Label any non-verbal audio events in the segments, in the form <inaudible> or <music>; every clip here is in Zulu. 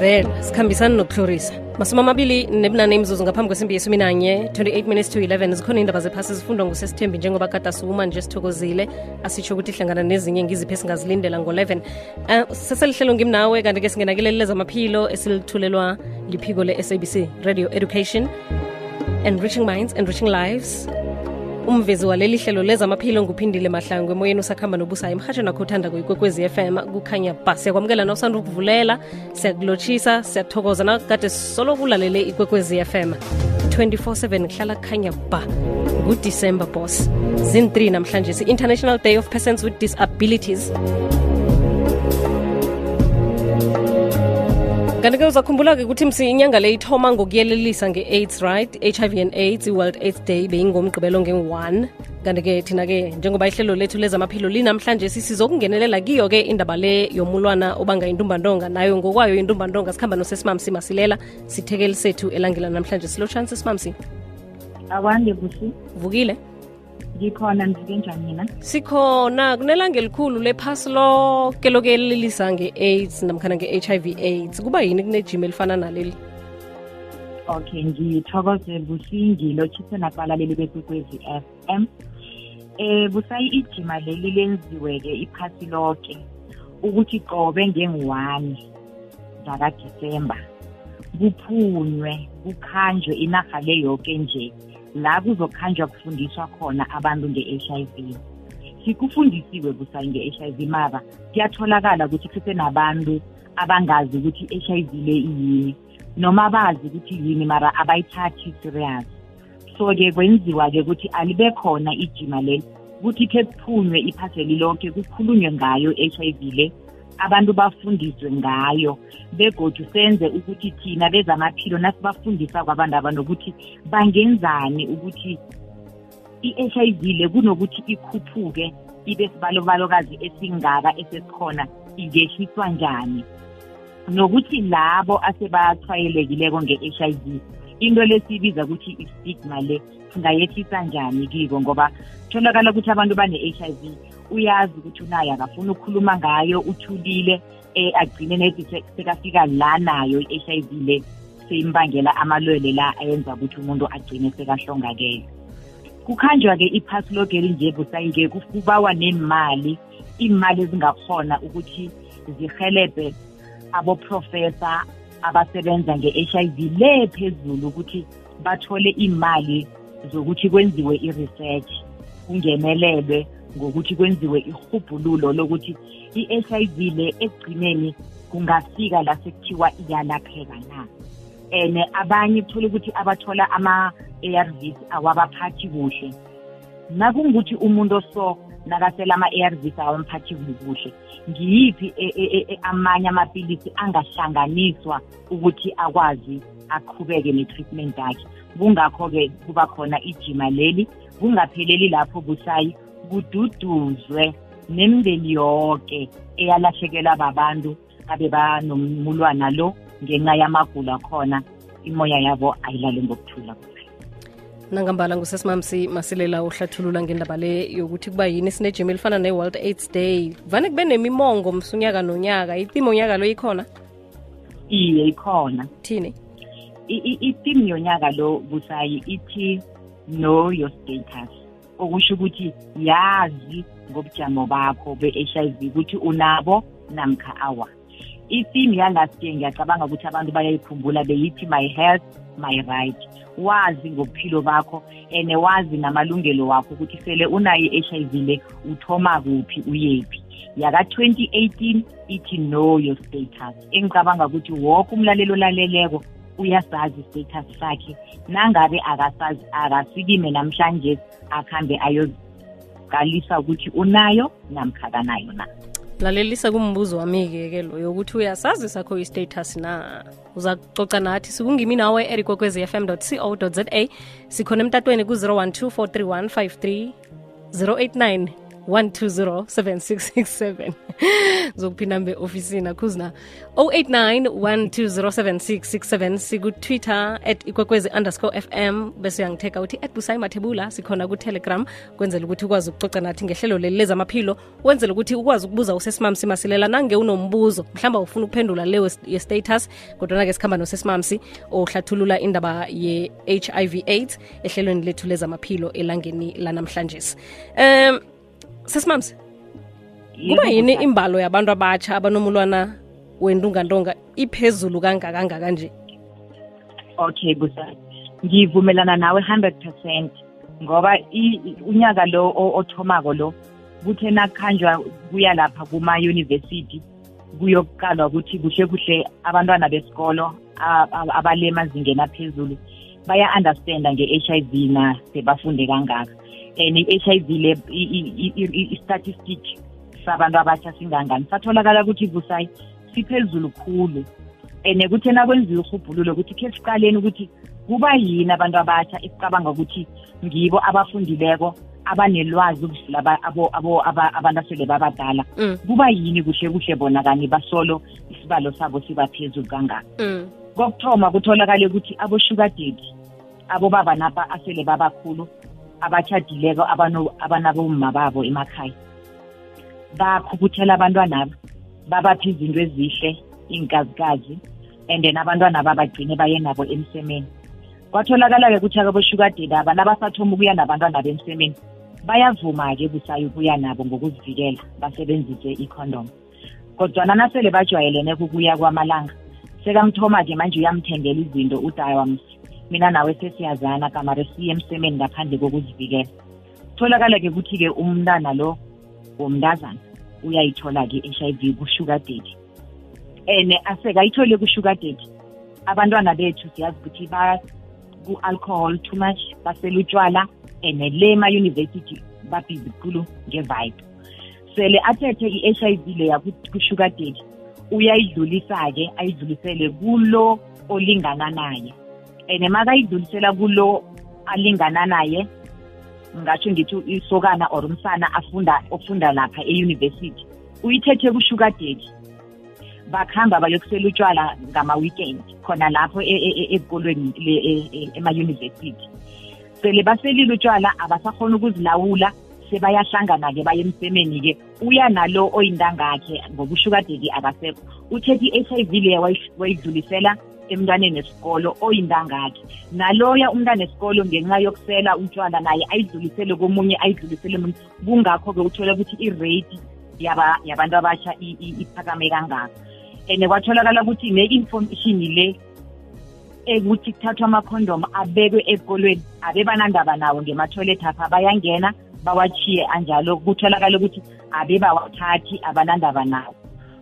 vela. Sikhambisani nokuhlorisa. Masumi amabili nebunane imzuzu ngaphambi kwesimbi yesumi nanye 28 minutes to 11 zikhona indaba zephasi zifundwa ngusesithembi njengoba kade suma nje sithokozile. Asitsho ukuthi hlangana nezinye ngiziphi esingazilindela ngo-11 uh, seselihlelo ngimnawe kanti-ke singenakele zamaphilo esilithulelwa liphiko le-sabc radio education. Enriching minds enriching lives umvezi waleli hlelo lezamaphilo nguphindile mahlangu emoyeni usakhamba nobusayo emhatshweni nakho uthanda kuyikwekwezi FM kukhanya ba. Siyakwamukela na usanda ukuvulela siyakulotshisa siyathokoza nakade solo kulalele ikwekwezi FM 24/7 kuhlala kukhanya ba. Ngudisemba boss. Zin-3 namhlanje si-international day of persons with disabilities kanti-ke uzakhumbula-ke ukuthi msi inyanga le ithoma ngokuyelelisa nge-aids right? Hiv and aids i-world aids day beyingomgqibelo nge-1 kanti-ke thina-ke njengoba ihlelo lethu lezamaphilo linamhlanje sizokungenelela kiyo-ke indaba le yomulwana obanga intumbantonga nayo ngokwayo intumbantonga sikhamba nosesimamsi masilela sithekeli sethu elangela namhlanje. Silotshani sesimamsi? Akwande busi vukile ngikhona ngivuke njani mina sikhona. Kunelanga elikhulu lephasi lonke lokuyelelisa nge-aids namkhana nge-hiv aids. Kuba yini kunejima elifana naleli? Okay ngithokoze busi ngilotshise nabalaleli bekwekwezi f m. Eh busayi ijima leli lenziwe-ke iphasi lonke ukuthi qobe ngengu-one zakadisemba. Kuphunywe kukhanjwe inarha le yoke nje. La kuzokhanjwa kufundiswa khona abantu nge-HIV sikufundisiwe busayi nge-HIV mara kuyatholakala ukuthi kusenabantu abangazi ukuthi i-HIV le iyini noma bazi ukuthi yini mara abayithathi serious. So-ke kwenziwa-ke ukuthi alibe khona ijima leli ukuthi khe kuphunywe iphaseli lonke kukhulunywe ngayo i-HIV le. Abantu bafundiswe ngayo begodu senze ukuthi thina bezamaphilo nasibafundisa kwabantu abantu ukuthi bangenzani ukuthi i-HIV le kunokuthi ikhuphuke ibe sibalobalokazi esingaka esesikhona ingehliswa njani? Nokuthi labo asebathwayelekileko nge-HIV into lesiyibiza ukuthi i-stigma le singayehlisa njani kiko? Ngoba tholakala ukuthi abantu bane-HIV uyazi ukuthi unayo akafuna ukukhuluma ngayo uthulile eh agcine nethi sekafika la nayo i-HIV le seyimbangela amalwele la ayenza ukuthi umuntu agcine sekahlongakele. Kukhanjwa-ke iphasi logeli nje busayike kubawa nemali imali ezingakhona ukuthi zihelebhe aboprofesa abasebenza nge-HIV le phezulu ukuthi bathole imali zokuthi kwenziwe i-research kungenelelwe ngokuthi kwenziwe ihubhululo lokuthi i-HIV le ekugcineni kungafika la sekuthiwa iyalapheka na. And abanye kuthole ukuthi abathola ama-ARVs awabaphathi kuhle. Nakungukuthi umuntu oso nakasela ama-ARVs awamphathi kuhle. Ngiyiphi amanye amapilisi angahlanganiswa ukuthi akwazi aqhubeke ne-treatment yakhe kungakho-ke kuba khona ijima leli kungapheleli lapho busayi kududuzwe nemindeni yonke eyalahlekelwa babantu abe banomulwana lo ngenxa yamagula khona imoya yabo ayilale ngokuthula. Nangambala ngusesimamsi masilela uhlathulula ngendaba le yokuthi kuba yini sinejima elifana ne-world aids day. Vane kube nemimongo msunyaka nonyaka itimo nyaka lo ikhona? Iye ikhona. Thini? Itimu yonyaka lo busayi ithi know your status. Okusho ukuthi yazi ngobujamo bakho be-HIV ukuthi unabo namkha awa. Itheme yalast year ngiyacabanga ukuthi abantu bayayikhumbula beyithi my health my right. Wazi ngobuphilo bakho and wazi namalungelo wakho ukuthi sele unayo i-HIV le uthoma kuphi uyephi. Yaka-2018 ithi know your status. Engicabanga ukuthi woke umlalelo olaleleko uyasazi status sakhe. Nangabe akasazi akasikime namhlanje akhambe ayozikalisa ukuthi unayo namkha kanayo na. Lalelisa kumbuzo wami-ke ke loyo ukuthi uyasazi sakho i-status na? Uza kucoca nathi sikungimi nawe erikwekwezi fm co za sikhona emtatweni ku-012 431 53 089 1207667 <laughs> zokuphinda mbe ofisini akhuzina 089 1207667 sikutwitter at ikwekwezi underscore fm bese uyangitheka uthi at busayi mathebula. Sikhona ku-telegram. Kwenzela ukuthi ukwazi ukucoca nathi ngehlelo leli lezamaphilo. Wenzela ukuthi ukwazi ukubuza usesimamsi masilela nange unombuzo. Mhlawumbe ufuna ukuphendula leyo ye-status kodwa-ke sikhamba nosesimamsi ohlathulula indaba ye-hiv aids ehlelweni lethu lezamaphilo elangeni lanamhlanje um sesimamsi kuba yini imbalo yabantu abatsha abanomulwana wentungantonga iphezulu kangakangaka nje okay busayi ngivumelana nawe 100 percent ngoba unyaka lo othomako lo kuthe nakhanjwa kuya lapha kuma-university kuyokuqalwa ukuthi kuhle kuhle abantwana besikolo abale emazingeni aphezulu baya-understanda nge-HIV na sebafunde kangaka. i-HIV le i-statistic sabantu abatsha singangani satholakala ukuthi busayi siphezulu khulu and kuthe nakwenziwa uhubhululo ukuthi khe siqaleni ukuthi kuba yini abantu abatsha esicabanga ukuthi ngibo abafundileko abanelwazi ukudlula abantu asele babadala Mm. kuba yini kuhle kuhle bona kani basolo isibalo sabo siba phezulu kangaka mm. kokuthoma kutholakale ukuthi abo-sugar daddy abobaba napa asele babakhulu abatshadileko abanabomma babo emakhaya. Bakhukhuthela abantwanaba babapha izinto ezihle iy'nkazikazi and then abantwana babagcine baye nabo emsemeni. Kwatholakala-ke ukuthi abosugar daddy aba nabasathoma ukuya nabantwana bemsemeni bayavuma-ke busayo ukuya nabo ngokuzivikela basebenzise icondom. Kodwana nasele bajwayelene ukuya kwamalanga sekamthoma-ke manje uyamthengela izinto udayawams mina nawe sesiyazana kamare siye emsemeni ngaphandle kokuzivikela. Tholakala-ke ukuthi-ke umntana lo womntazana uyayithola-ke i-HIV ku-sugar daddy. And asekayithole ku-sugar daddy. Abantwana bethu siyazi ukuthi ba ku-alcohol too much basela utshwala and le ema-university babhizi khulu nge-vibe. Sele athethe i-HIV leya ku-sugar daddy uyayidlulisa-ke ayidlulisele kulo olingana naye. And makayidlulisela kulo alingana naye ngatsho ngithi isokana or umsana afunda ofunda lapha e-university uyithethe ku-sugar daddy bakuhamba bayokusela utshwala ngama-weekend khona lapho e- e- e- ezikolweni e- e- ema-university sele baselile utshwala abasakhona ukuzilawula sebayahlangana-ke baye emsemeni-ke. Uya nalo oyintangakhe ngoba ushuka daddy akasekho. Uthethe i-h i v leya wayi- wayidlulisela emntwaneni esikolo oyintangakhe naloya umntwana esikolo ngenxa yokusela utshwala naye ayidlulisele komunye ayidlulisele munye kungakho-ke uthola ukuthi i-rate yaba- yabantu abasha i- i- iphakame kangaka. And kwatholakala ukuthi ne-information le ekuthi kuthathwa amakhondom abekwe ekolweni abe banandaba nawo ngemathoyilethi apha bayangena bawachiye anjalo. Kutholakala ukuthi abe bawathathi abanandaba nawo.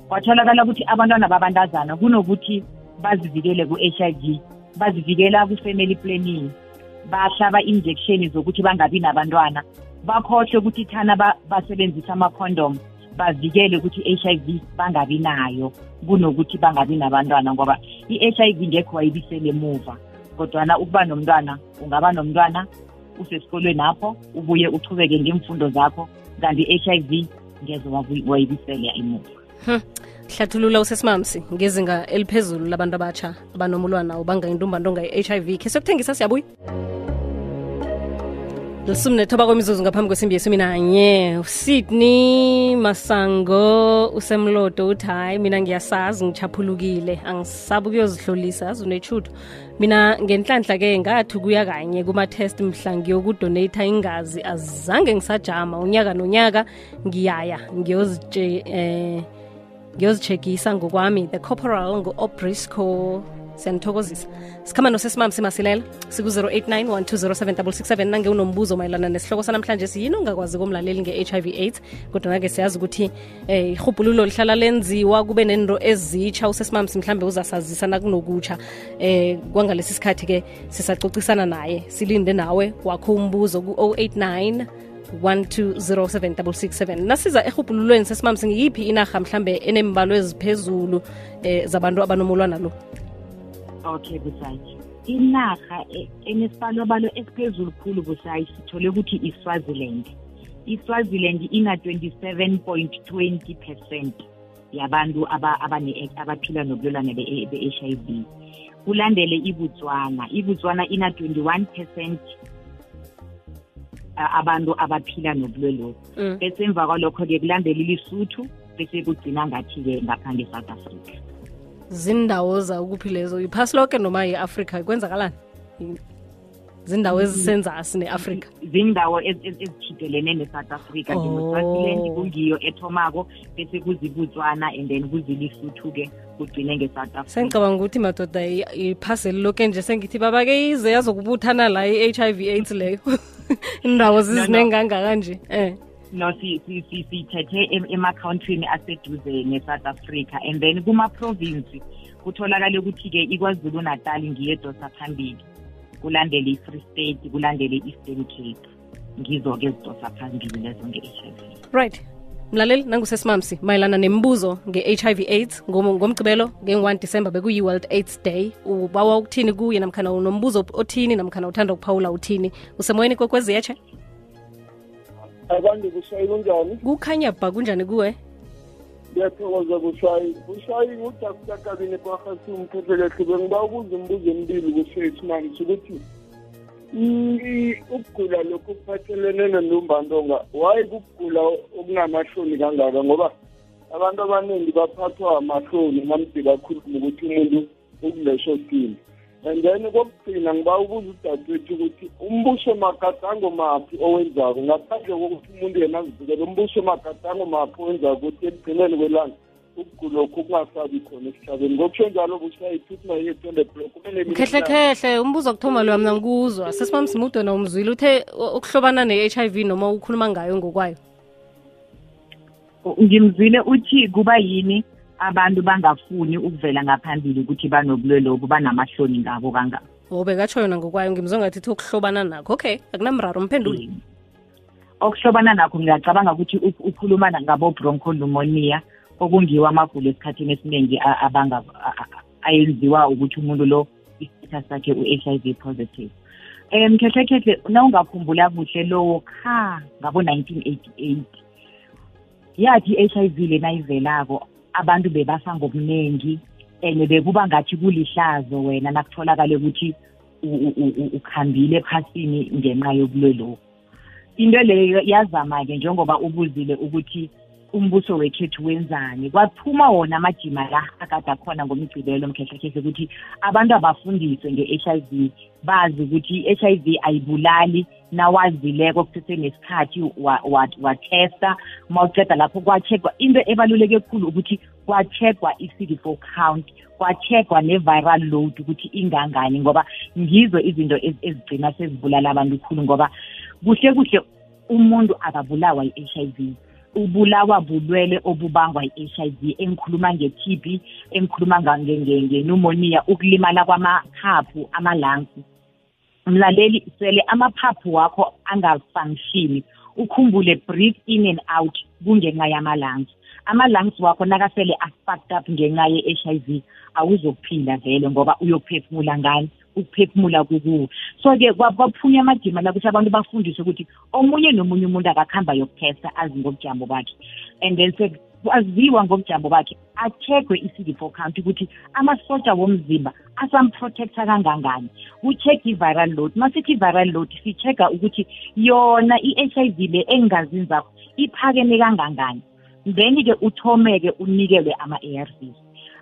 Kwatholakala ukuthi abantwana babantazana kunokuthi bazivikele ku-h i v bazivikela ku-family planning bahlaba injection zokuthi bangabi nabantwana bakhohle ukuthi thana ba- basebenzisa amakhondom bavikele ukuthi i-h i v bangabi nayo kunokuthi bangabi nabantwana ngoba i-h i v ngekho wayibisele emuva kodwana ukuba nomntwana ungaba nomntwana usesikolweni apho ubuye uchubeke ngemfundo zakho kanti i-h i v ngeze wabu- wayibisela emuva. Hlathulula usesimamsi ngezinga eliphezulu labantu abatsha abanomulwana ubanga intumbantonga i-h i v. Khe sokuthengisa siyabuya. Lisumi nethoba kwemizuzu ngaphambi kwesimbi yesumi nanye usydney masango usemlodo uthi hayi mina ngiyasazi ngichaphulukile. Angisabi ukuyozihlolisa azi unetshuto mina ngenhlanhla-ke ngathi kuya kanye kuma-test mhla ngiyokudonata ingazi azange ngisajama. Unyaka nonyaka ngiyaya ngiyozitshe eh, ngiyozijekisa ngokwami the corporal ngu-obrisco siyanithokozisa sikhamba nosesimam simasilela siku-089 1207667 nange unombuzo mayelana nesihloko sanamhlanje siyini ongakwazi komlaleli nge-hiv aids? Kodwa-ke siyazi ukuthi eh ihubhululo lihlala lenziwa kube nento ezitsha. Usesimamsi simhlambe uzasazisa nakunokutsha eh kwangalesi sikhathi-ke sisacocisana naye silinde nawe. Wakho umbuzo ku-089 1207667 nasiza ehubhululweni sesimamsi ngiyiphi inarha mhlambe enembalo eziphezulu eh zabantu abanomulwana lo? Okay busayi inarha e- enesibalo-balo esiphezulu khulu busayi sithole ukuthi iswaziland iswaziland ina-27.20 percent yabantu aba- abane- abaphila nobulwelwane be-HIV kulandele ibotswana. Ibotswana ina-21 percent abantu abaphila nobulwelobu. Mm. bese emva kwalokho-ke kulandela ilisuthu bese kugcina ngathi-ke ngapha nge-south africa. Zindawo zakuphi lezo iphasi lonke noma yi-afrika kwenzakalani? I- zindawo ezisenzasi ne-afrika. Zindawo ez- ez- ezithidelene ne-south africa. Oh. njengo-swaziland kungiyo ethomako bese kuzibutswana and then kuzilisuthu-ke kugcine nge-south africa. Sengicabanga ukuthi madoda i- iphasi eliloke nje sengithi babake ize yazokubuthana la i-HIV AIDS leyo. <laughs> Indawo zizinengangaka nje eh. No si- si- si- siyithethe em- ema-countrini aseduze ne-south africa. And then kuma-province kutholakale ukuthi-ke ikwazulu natal ngiyo edosa phambili kulandele i-free state kulandele i-eastern cape. Ngizo-ke ezidosa phambili lezo nge-h i v. Right. Mlaleli nangusesimamsi mayelana nembuzo nge-hiv aids ngomgcibelo ngomgqibelo nge-1 disemba bekuyi-world aids day. Ubawa ukuthini kuye namkhana unombuzo othini namkhana uthanda ukuphawula uthini? Usemoyeni kwekwezi yetshe abantu kushayi kunjani kukhanya bha kunjani kuwe ngiyathokoza kushayi kushayi ngudakta kabine kwahasi umphethelehle bengiba ukuza umbuzo emibili kushethu manje ukuthi i- ukugula lokhu kuphathelene nentumbantonga waye kukugula okunamahloni kangaka? Ngoba abantu abaningi baphathwa amahloni namde bakhuluma ukuthi umuntu ukuleso simo and then kokugcina ngiba ubuza udadewethu ukuthi umbuso magadango maphi owenzako? Ngaphandle kokuthi umuntu yena azivikele umbuso magadango maphi owenzako? Ukuthi ekugcineni kwelanga ukugulokhu kungasabi khona esihlabeni. Ngokusho njalo busayithuthi mayethu block khehlekhehle umbuzo wokuthoma loya mna ngikuzwa sesimamsi mude na umzwile uthe o- ukuhlobana ne-hiv noma ukhuluma ngayo ngokwayo. Ngimzwile uthi kuba yini? Abantu bangafuni ukuvela ngaphambili ukuthi banobulwelobu banamahloni ngabo kangaka. O bekatsho yona ngokwayo ngimzwa ngathi ithi ukuhlobana nakho. Okay akunamraro mphendule. Okuhlobana nakho ngiyacabanga ukuthi u- ukhuluma ngabo-bronchopneumonia okungiwo amagulo esikhathini esiningi a- abanga a- a- ayenziwa ukuthi umuntu lo i-status sakhe u-HIV positive. Um khehlekhehle nawungakhumbula kuhle lowo kha ngabo-1988 yathi i-HIV le nayivelako abantu bebasa ngobuningi and bekuba ngathi kulihlazo wena nakutholakale ukuthi u- u- u- u- ukhambile ephasini ngenxa yobulwelobu. Into leyo yazama-ke njengoba ubuzile ukuthi umbuso wekhethu wenzani? Kwaphuma wona amajima la akade akhona ngomgcibelo mkhehlekhehle ukuthi abantu abafundiswe nge-h i v bazi ukuthi i-h i v ayibulali nawazileko kusese nesikhathi wa- wa- wathesta uma uceda lapho kwacheckwa into ebaluleke khulu ukuthi kwacheckwa i-c d four count kwacheckwa ne-viral load ukuthi ingangani ngoba ngizo izinto ez- ezigcina sezibulala abantu khulu ngoba kuhle kuhle umuntu akabulawa yi-h i v. ubulawa bulwele obubangwa yi-h i v engikhuluma nge-t b engikhuluma nga- nge- nge- nge-pneumonia ukulimala kwamaphaphu amalansi. Mlaleli sele amaphaphu wakho angafunctioni ukhumbule breathe in and out kungenxa yama-lungs ama-lungs wakho nakasele a-fucked up ngenxa ye-h i v awuzokuphila vele ngoba uyokuphefumula ngani? Ukuphefumula kukuwo so-ke kwa- kwaphunya amajima la ukuthi abantu bafundiswe ukuthi omunye nomunye umuntu akakuhamba yokuthesta azi ngobujambo bakhe. And then kwaziwa ngobujambo bakhe acheckwe i-c d four count ukuthi amasotsha womzimba asamprotecta kangangani. Ku-check i-viral load. Masithi i-viral load si-check-a ukuthi yona i-h i v le engingazini zakho iphakeme kangangani. Then-ke uthome-ke unikelwe ama-a r vs.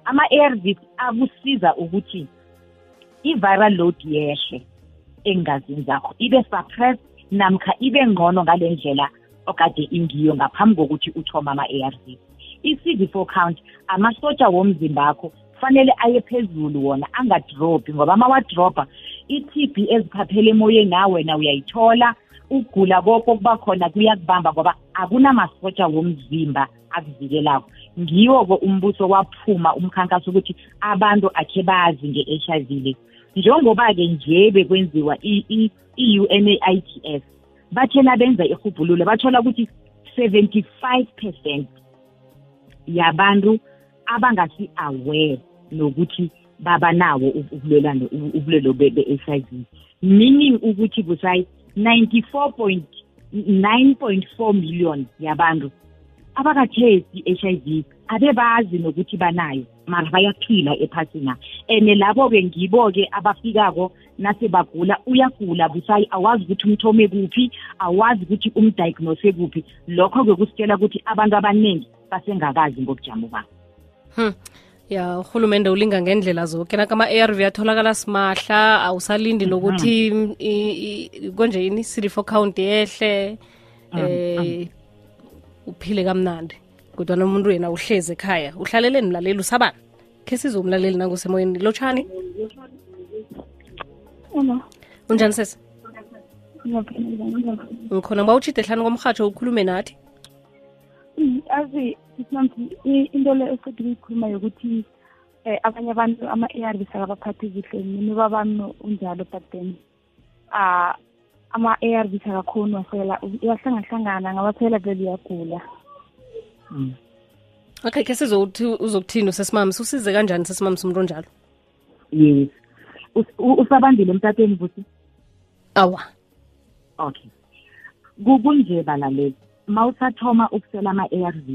Ama-a r vs akusiza ukuthi i-viral load yehle engazini zakho. Ibe suppressed namkha ibe ngcono ngale ndlela okade ingiyo ngaphambi kokuthi uthome ama-a r vs i-c d four count amasotsha womzimba akho kufanele aye phezulu wona angadrobhi ngoba ama wadrobha i-t b eziphaphele emoyeni na wena uyayithola ukugula koko kuba khona kuyakubamba ngoba akunamasotsha womzimba akuvikelako. Ngiwo-ke umbuso waphuma umkhankaso ukuthi abantu akhe bazi nge-h i v le. Njengoba-ke nje bekwenziwa i-u n a i t s bathena benza ihubhululo bathola ukuthi 75 percent yabantu abangasi-aware nokuthi babanawo ubulelano ubulelo be-h i v. Meaning ukuthi busayi 94 point 9.4 million yabantu abakathesi i-HIV abebazi nokuthi banayo. Mara bayaphila ephasina. And labo-ke ngibo-ke abafikako nase bagula uyagula busayi awazi ukuthi umthome kuphi awazi ukuthi umdiagnose kuphi. Lokho-ke kusitshela ukuthi abantu abaningi basengakazi ngobujamo babo hmm. ya urhulumente ulinga ngendlela zonke nakama-arv atholakala simahla awusalindi nokuthi konje yini? Cd4 count yehle eh uphile kamnandi. Kodwa nomuntu yena uhlezi ekhaya uhlaleleni mlaleli usabani khe size umlaleli nangusemoyeni lotshani? Unjani njani? ngikhona ngiba utshide hlani komrhatsho ukhulume nathi. Azi sisimamthi into le esiqeda ukuyikhuluma yokuthi eh abanye abantu ama-ARVs akabaphathi kuhle nimi babami unjalo but then ah ama-ARVs akakhoni wasela uyahlangahlangana ngabaphela vele uyagula. Okay khe sizokuthi uzokuthini usesimami susize kanjani sesimami sumuntu onjalo? Yes. Us- u- usabandile emtatweni vusi awa. Okay. Ku- kunje balaleli mawusathoma ukusela ama-ARV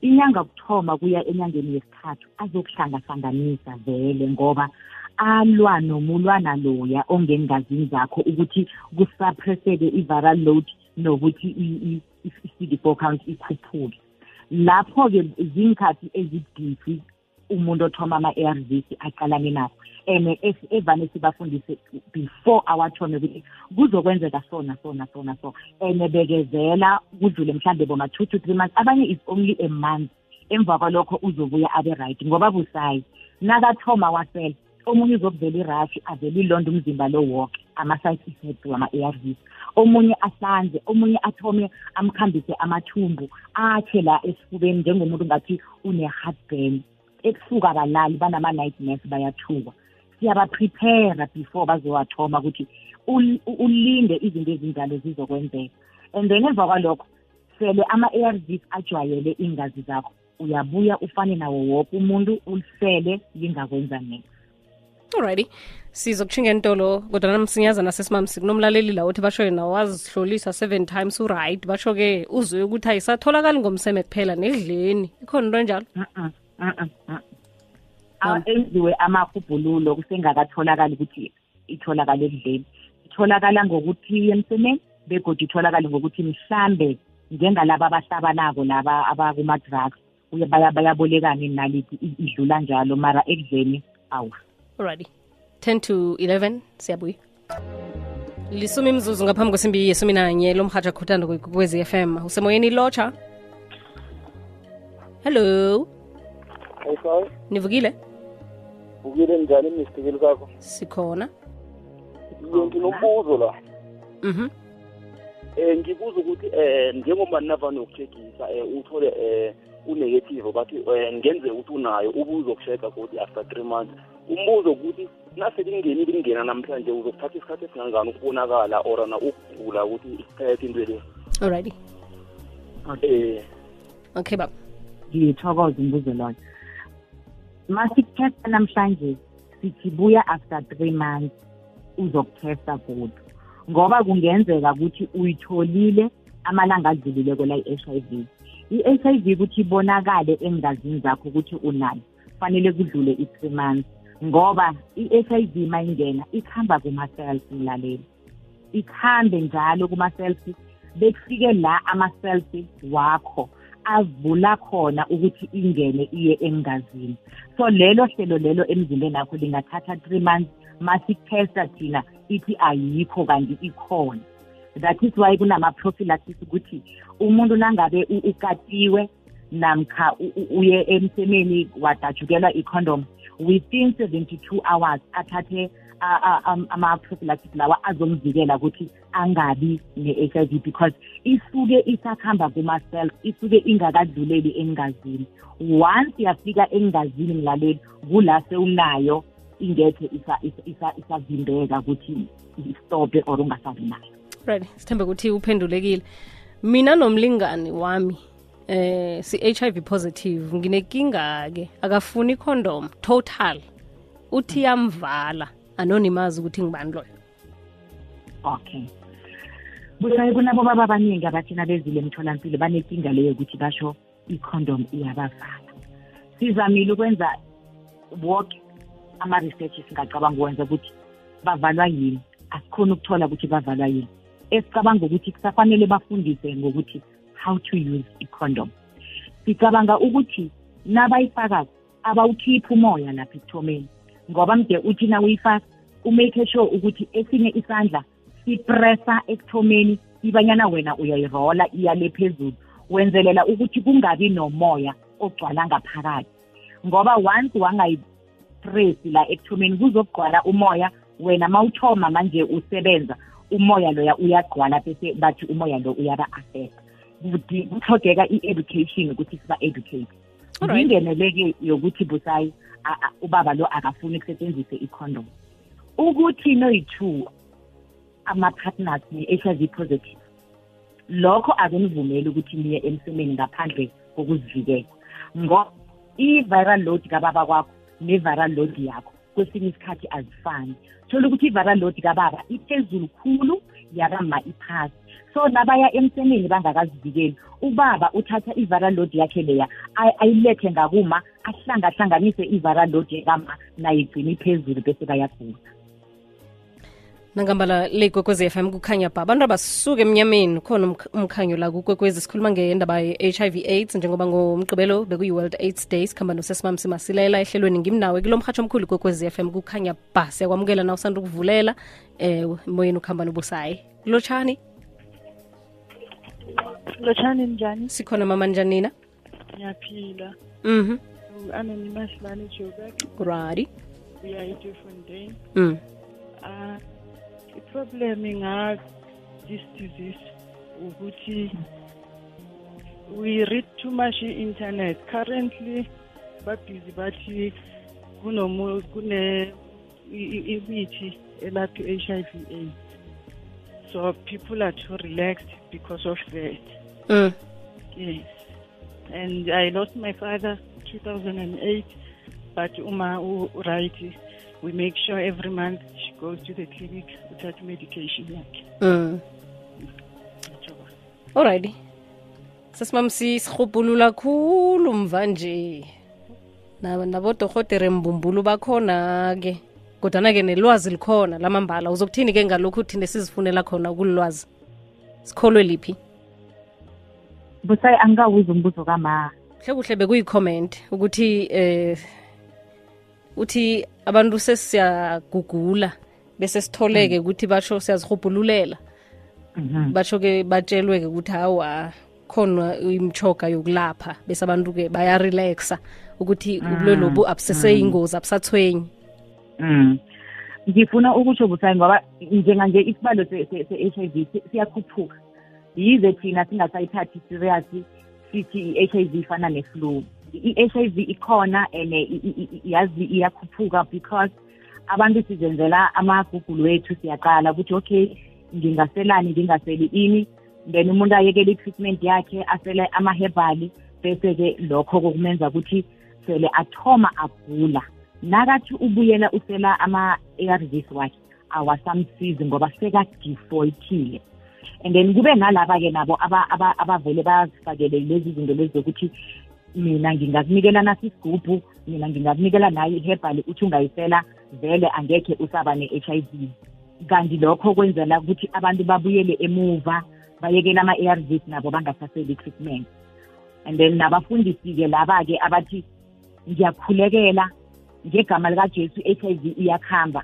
inyanga kuthoma kuya enyangeni yesithathu azokuhlangahlanganisa vele ngoba alwa nomulwana loya ongengazini zakho ukuthi kusuppresseke i-viral load nokuthi i- i- i-cd four count ikhuphuke. Lapho-ke zinkhathi ezidisi umuntu othoma ama-ARVs aqalane nakho and es- evane sibafundise before awathome ukuthi kuzokwenzeka sona sona sona so and bekezela kudlule mhlambe boma two to three months. Abanye is only a month. Emva kwalokho uzobuya abe right ngoba busayi. Nakathoma wasela omunye uzokuvela irashi avele ilonda umzimba lo woke. Ama-side effects wama-ARVs omunye ahlanze omunye athome amkhambise amathumbu akhe la esifubeni njengomuntu ngathi une-heartburn. Ebusuku abalali banama-nightmares bayathuka. Siyabaprepare before bazowathoma ukuthi ul- ulinde izinto ezinjalo zizokwenzeka. And then emva kwalokho sele ama-ARVs ajwayele iingazi zakho. Uyabuya ufane nawo woke umuntu ulisele lingakwenza next alrighty. Sizokushinga entolo kodwa namsinyazana sesimami sikunomlaleli la uthi basho yena wazihlolisa seven times uright. Basho-ke uzwe ukuthi ayisatholakali ngomseme kuphela nekudleni. Ikhona into enjalo? Mm-mm, mm-mm, mm-mm. A- enziwe amahubhululo kusengakatholakali ukuthi itholakala ekudleni. Itholakala ngokuthi emsemeni begodwa itholakale ngokuthi mhlambe njengalaba abahlabanako laba abakuma-drugs. Bayabolekana inaliti i- idlula njalo mara ekudleni awu. Alrighty. 10 to 11 siyabuya lisumi mzuzu ngaphambi kwesimbi yesumi nanye lo mhatsha khuthanda kwezi FM usemoyeni lotsha. Hello. Okay nivukile? Vukile njani emnistikeli kakho sikhona. Iye nginombuzo la. Mhm. Um ngibuza ukuthi um njengoba ninavane yokuchekisa um uthole um unegative bathi um ngenze ukuthi unayo ubuzo ukusheka ukuthi after three months umbuzo ukuthi naselingenile ingena namhlanje uzokuthatha isikhathi esingangani ukubonakala or na ukugula ukuthi isiphethe into le? Alrighty. Um okay baba. Ngiyithokoza umbuzo loyo. Masikuthesta namhlanje sithi buya after three months uzokuthesta kodwa ngoba kungenzeka ukuthi uyitholile amalanga adlulileko la i-HIV i-HIV ukuthi ibonakale engazini zakho ukuthi unayo fanele kudlule i-three months. Ngoba i-HIV mayingena ikhamba kuma-cells mlaleli. Ikhambe njalo kuma-cells bekufike la ama-cells wakho avula khona ukuthi ingene iye engazini. So lelo hlelo lelo emzimbeni akho lingathatha three months masithesta thina ithi ayikho kanti ikhona. That is why kunama-prophylaxis ukuthi umuntu nangabe u- ukatiwe namkha u- u- uye emsemeni wadatshukelwa i-condom within 72 hours athathe a- a- am- ama-prophylaxis lawa azomvikela ukuthi angabi ne-HIV because isuke isakhamba kuma-cells isuke ingakadluleli engazini. Once yafika engazini mlaleli kula sewunayo ingekhe isa- isa- isa- isavimbeka ukuthi istophe or ungasabi nayo. Right. Sithembe ukuthi uphendulekile. Mina nomlingani wami eh si-HIV positive nginenkinga-ke akafuni condom total. Uthi yamvala anonimazi ukuthi ngibani loyo. Okay. Busaye kunabo baba abaningi abathina bezile emtholampilo banenkinga leyo ukuthi basho i-condom iyabavala. Sizamile ukwenza wonke ama-research singacabanga ukwenza ukuthi bavalwa yini? Asikhona ukuthola ukuthi bavalwa yini. Esicabanga ukuthi kusafanele bafundise ngokuthi how to use i-condom sicabanga ukuthi nabayifakayo abawukhiphi umoya lapha ekuthomeni ngoba mde uthi na uyifaka umake sure ukuthi esinye isandla sipressa ekuthomeni ibanyana wena uyayirola iyale phezulu wenzelela ukuthi kungabi nomoya ogcwala ngaphakathi. Ngoba once wangayipresi la ekuthomeni kuzokugcwala umoya wena mawuthoma manje usebenza umoya loya uyagcwala bese bathi umoya lo uyaba-affect kuthogeka i-education ukuthi siba-educate. Ngingenele-ke yokuthi busayi ubaba lo akafuni kusetshenziswe i-condom. Ukuthi noyi-two ama-partners ne-HIV positive lokho akunivumeli ukuthi niye emsemeni ngaphandle kokuzivikela. Ngoba i-viral load kababa kwakho ne-viral load yakho kwesinye isikhathi azifani. Thola ukuthi i-viral load kababa iphezulu khulu yakama iphasi. So nabaya emsemeni bangakazivikeli. Ubaba uthatha i-viral load yakhe leya ayilethe ngakuma ahlangahlanganise i-viral load yakama nayigcina iphezulu bese bayagula. Nangambala le kwekwezi FM kukhanya ba abantu abasuke emnyameni khona umkhanyo la kukwekwezi sikhuluma ngendaba ye-HIV AIDS njengoba ngomgqibelo bekuyi-world AIDS day sikhamba nosesimam simasilela ehlelweni ngimnawe. Kulo mhatsho omkhulu kwekwezi FM kukhanya ba siyakwamukela na usanda ukuvulela? Eh moyeni ukuhamba nobusayi. Lotshani? Lotshani njani? Sikhona mama njanina ngiyaphila. Mhm. Anonymous lani jobek radi uyayidefontein mm. uh, iproblem nga this disease ukuthi we read too much internet. Currently babhizi bathi kune imithi elapha i-HIV AIDS. So people are too relaxed because of that. Mm. yes. And i lost my father 2008 but uma right we make sure every month goes to the clinic uthatha medication yakhe. Mm. Ngiyathokoza. alrighty. Sesimam sisirhubhulula khulu mva nje. Na- nabodohotere mbumbulu bakhona-ke kodwana-ke nelwazi likhona lamambala uzokuthini-ke ngalokhu thine sizifunela khona ukulilwazi sikholwe liphi? Busayi angikawuza umbuzo kama. Hle kuhle bekuyi-comment ukuthi eh uthi abantu sesiyagugula bese sitholeke ukuthi basho siyazirhubhululela. Mhm. basho-ke batshelwe-ke ukuthi hawa khona imchoga yokulapha. Bese abantu-ke bayarelaxa ukuthi ubulwe lobu abuseseyingozi abusathwenyi. Mm. ngifuna ukutsho busayi ngoba njenganje isibalo se-h i v siyakhuphuka. Yize thina singasayithathi serious sithi i-h i v ifana ne-flu. I-h i v ikhona and yazi iyakhuphuka because abantu sizenzela amagugulo wethu siyaqala ukuthi okay ngingaselani ngingaseli ini? Then umuntu ayekele i-treatment yakhe asele amahebhali bese-ke lokho kokumenza ukuthi sele athoma agula. Nakathi ubuyela usela ama-ARVs wakhe awasamsizi ngoba sekadifoltile and then kube nalaba-ke nabo aba- aba- abavele bazifakele lezi zinto lezi zokuthi mina ngingakunikela nasi isigubhu mina ngingakunikela nayo ihebhali uthi ungayisela vele angekhe usaba ne-h i v. Kanti lokho kwenzela ukuthi abantu babuyele emuva bayekele ama-ARVs nabo bangasaseli i-treatment. And then nabafundisi-ke laba-ke abathi ngiyakhulekela ngegama likajesu i-h i v iyakuhamba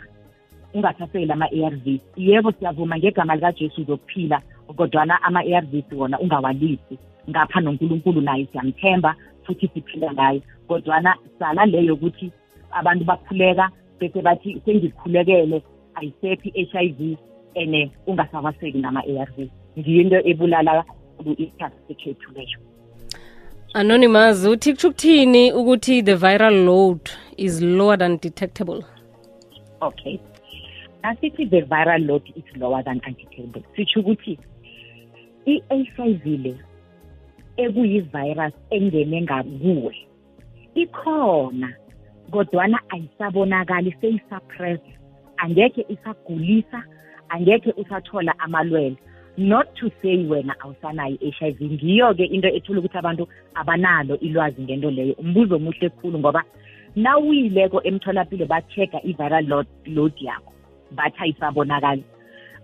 ungathaseli ama-ARVs yebo siyavuma ngegama likajesu uzokuphila kodwana ama-ARVs wona ungawalisi. Ngapha nonkulunkulu naye siyamthemba futhi siphila ngaye kodwana sala leyo ukuthi abantu bakhuleka bese bathi sengikhulekele ayisekho i-h i v and ungasawaseki nama-ARVs ngiyinto ebulala ku-iskhathi sekhethu leyo. Anonymous uthi kutsho ukuthini ukuthi the viral load is lower than detectable? Okay. Asithi the viral load is lower than undetectable. Sitsho ukuthi i-HIV le ekuyi-virus engene ngakuwe ikhona. Kodwana ayisabonakali seyisuppress. Angekhe isagulisa angekhe usathola amalwele. Not to say wena awusanayo i-HIV ngiyo-ke into ethula ukuthi abantu abanalo ilwazi ngento leyo. Umbuzo omuhle ekhulu ngoba nawuyileko emtholapilo ba-check-a i-viral load, load yakho bathi ayisabonakali.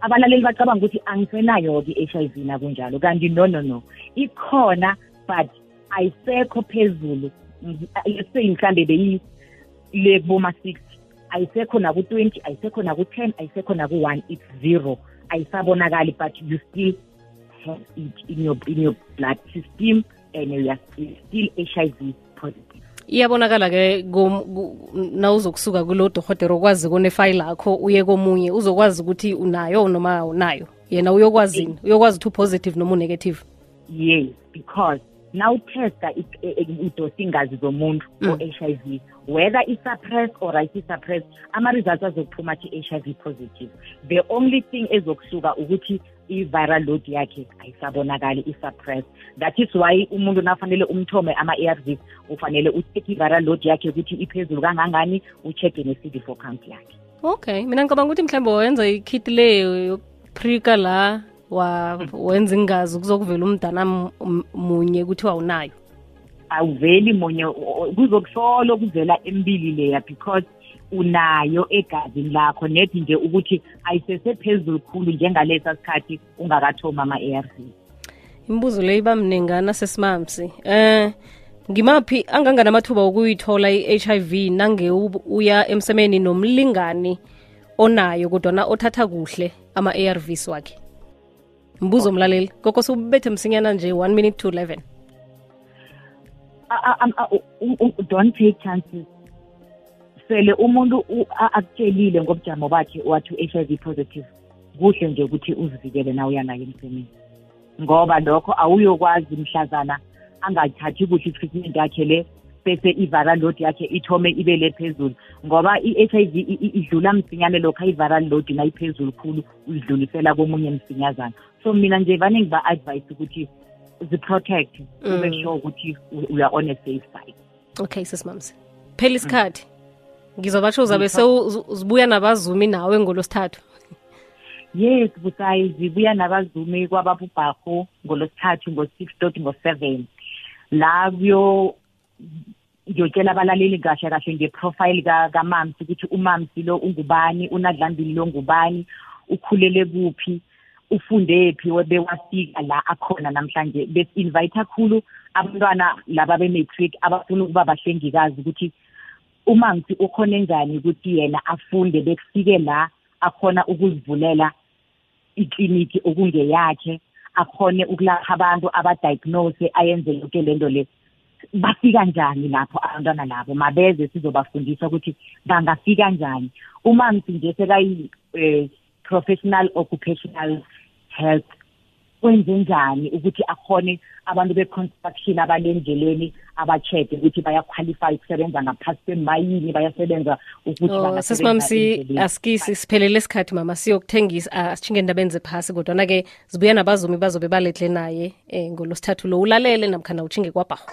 Abalaleli bacabanga ukuthi angisenayo-ke i-HIV nakunjalo kanti no no no. Ikhona but ayisekho phezulu. Let's say mhlambe beyile boma-sixty ayisekho naku-twenty ayisekho naku-ten ayisekho naku-one it's zero. Ayisabonakali but you still have it in your, in your blood system and you are still HIV positive. Iyabonakala-ke na uzokusuka kulo dohotera okwazi konefayili lakho uye komunye uzokwazi ukuthi unayo noma unayo yena uyokwazini uyokwazi ukuthi upositive noma unegative? Yes because nawuthesta udosa ingazi zomuntu o-HIV whether i-suppress or ayisi-suppress ama-results azokuphuma athi i-HIV positive. The only thing ezokusuka ukuthi i-viral load yakhe ayisabonakali i-suppress that is why umuntu nafanele umthome ama-ARVs ufanele ucheck i-viral load yakhe ukuthi iphezulu kangangani ucheck ne-CD four count yakhe. Okay mina ngicabanga ukuthi mhlawumbe wayenza ikit le yokuprika la wa wenza ingazi kuzokuvela umdana munye kuthiwa awunayo awuveli munye kuzokuhlolo kuvela embili leya because unayo egazini lakho nethi nje ukuthi ayisesephezulu khulu njengalesa sikhathi ungakathoma ama-ARV imibuzo le iba mningana sesimamsi. Eh ngimaphi anganganamathuba okuyithola i-HIV nange uya emsemeni nomlingani onayo kodwana othatha kuhle ama-ARVs wakhe? Mbuzo mlaleli koko subethe msinyana nje 1 minute to 11 don't take chances. Sele umuntu akutshelile ngobujamo bakhe wathi u-HIV positive kuhle nje ukuthi uzivikele na uyanayo emsemeni. Ngoba lokho awuyokwazi mhlazana angathathi kuhle i-treatment yakhe le bese i-viral load yakhe ithome ibele phezulu. Ngoba i-HIV idlula msinyane lokho i-viral load nayiphezulu khulu uyidlulisela komunye msinyazana. So mina nje vane ngiba-advise ukuthi zi-protect make sure ukuthi we are on a safe side. Okay sesimamsi phela isikhathi. Ngizobatsho uzabe sewuzibuya nabazumi nawe ngolosithathu yes busayi zibuya nabazumi kwababubharho ngolosithathu ngo-six dot ngo-seven. La kuyo ngiyotshela abalaleli kahle kahle ngeprofile kamamsi ukuthi umamsi lo ungubani unadlambili lo ngubani ukhulele kuphi ufunde phi bewafika la akhona namhlanje. Besi-invite kakhulu abantwana laba be-matric abafuna ukuba bahlengikazi ukuthi umamsi ukhona njani ukuthi yena afunde bekufike la akhona ukuzivulela ikliniki okungeyakhe akhone ukulapha abantu abadiagnose ayenze yonke lento le. Bafika njani lapho abantwana labo? Mabeze sizobafundisa ukuthi bangafika njani. Umamsi nje sekayi um professional occupational health kwenze njani ukuthi akhone abantu be-construction abalendleleni aba-check-e ukuthi bayaqualify ukusebenza ngaphasi kwemayini bayasebenza ukuthi oh, sesimamsi asikisi siphelele isikhathi mama siyokuthengisa asitshinge endabeni zephasi kodwana-ke zibuya nabazumi bazobe baletle naye um ngolosithathu lo ulalele namkhana utshinge kwabhaho